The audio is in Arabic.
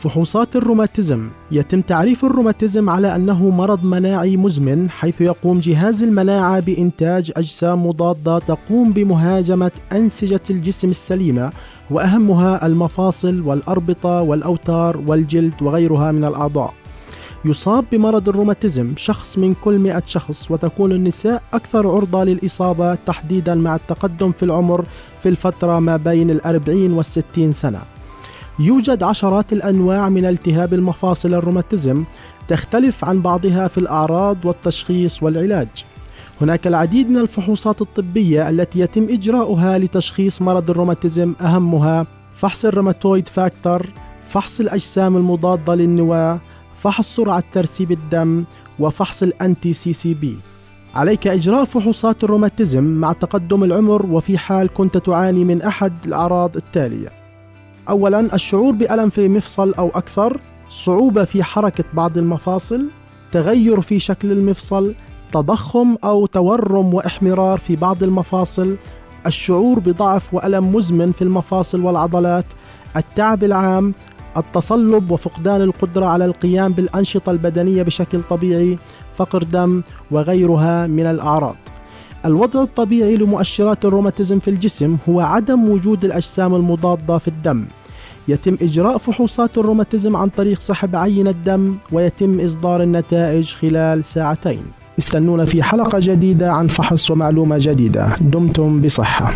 فحوصات الروماتيزم يتم تعريف الروماتيزم على أنه مرض مناعي مزمن حيث يقوم جهاز المناعة بإنتاج أجسام مضادة تقوم بمهاجمة أنسجة الجسم السليمة وأهمها المفاصل والأربطة والأوتار والجلد وغيرها من الأعضاء. يصاب بمرض الروماتيزم شخص من كل 100 شخص وتكون النساء أكثر عرضة للإصابة تحديدا مع التقدم في العمر في الفترة ما بين الأربعين والستين سنة يوجد عشرات الأنواع من التهاب المفاصل الروماتيزم تختلف عن بعضها في الأعراض والتشخيص والعلاج. هناك العديد من الفحوصات الطبية التي يتم إجراؤها لتشخيص مرض الروماتيزم أهمها فحص ال rheumatoid factor فحص الأجسام المضادة للنواة فحص سرعة ترسيب الدم وفحص ال anti-CCP. عليك إجراء فحوصات الروماتيزم مع تقدم العمر وفي حال كنت تعاني من أحد الأعراض التالية. أولا الشعور بألم في مفصل أو أكثر صعوبة في حركة بعض المفاصل تغير في شكل المفصل تضخم أو تورم وإحمرار في بعض المفاصل الشعور بضعف وألم مزمن في المفاصل والعضلات التعب العام التصلب وفقدان القدرة على القيام بالأنشطة البدنية بشكل طبيعي فقر دم وغيرها من الأعراض. الوضع الطبيعي لمؤشرات الروماتيزم في الجسم هو عدم وجود الأجسام المضادة في الدم. يتم إجراء فحوصات الروماتيزم عن طريق سحب عينة دم ويتم إصدار النتائج خلال ساعتين. استنونا في حلقة جديدة عن فحص ومعلومة جديدة. دمتم بصحة.